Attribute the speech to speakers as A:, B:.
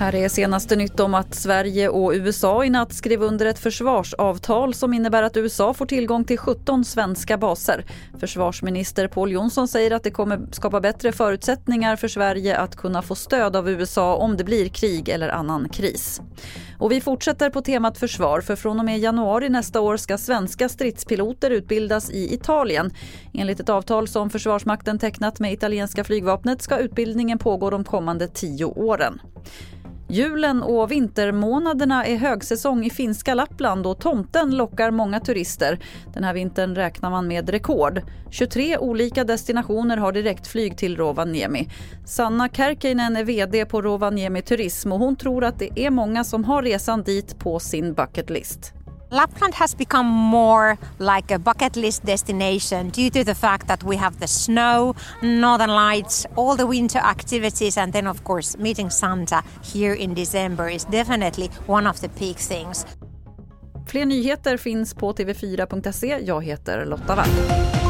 A: Här är senaste nytt om att Sverige och USA i natt skrev under ett försvarsavtal som innebär att USA får tillgång till 17 svenska baser. Försvarsminister Paul Jonsson säger att det kommer skapa bättre förutsättningar för Sverige att kunna få stöd av USA om det blir krig eller annan kris. Och vi fortsätter på temat försvar för från och med januari nästa år ska svenska stridspiloter utbildas i Italien. Enligt ett avtal som Försvarsmakten tecknat med italienska flygvapnet ska utbildningen pågå de kommande tio åren. Julen och vintermånaderna är högsäsong i finska Lappland och tomten lockar många turister. Den här vintern räknar man med rekord. 23 olika destinationer har direktflyg till Rovaniemi. Sanna Kärkinen är VD på Rovaniemi Turism och hon tror att det är många som har resan dit på sin bucket list.
B: Lapland has become more like a bucket list destination due to the fact that we have the snow, northern lights, all the winter activities, and then, of course, meeting Santa here in December is definitely one of the peak things.
A: Fler nyheter finns på tv4.se. Jag heter Lotta Wall.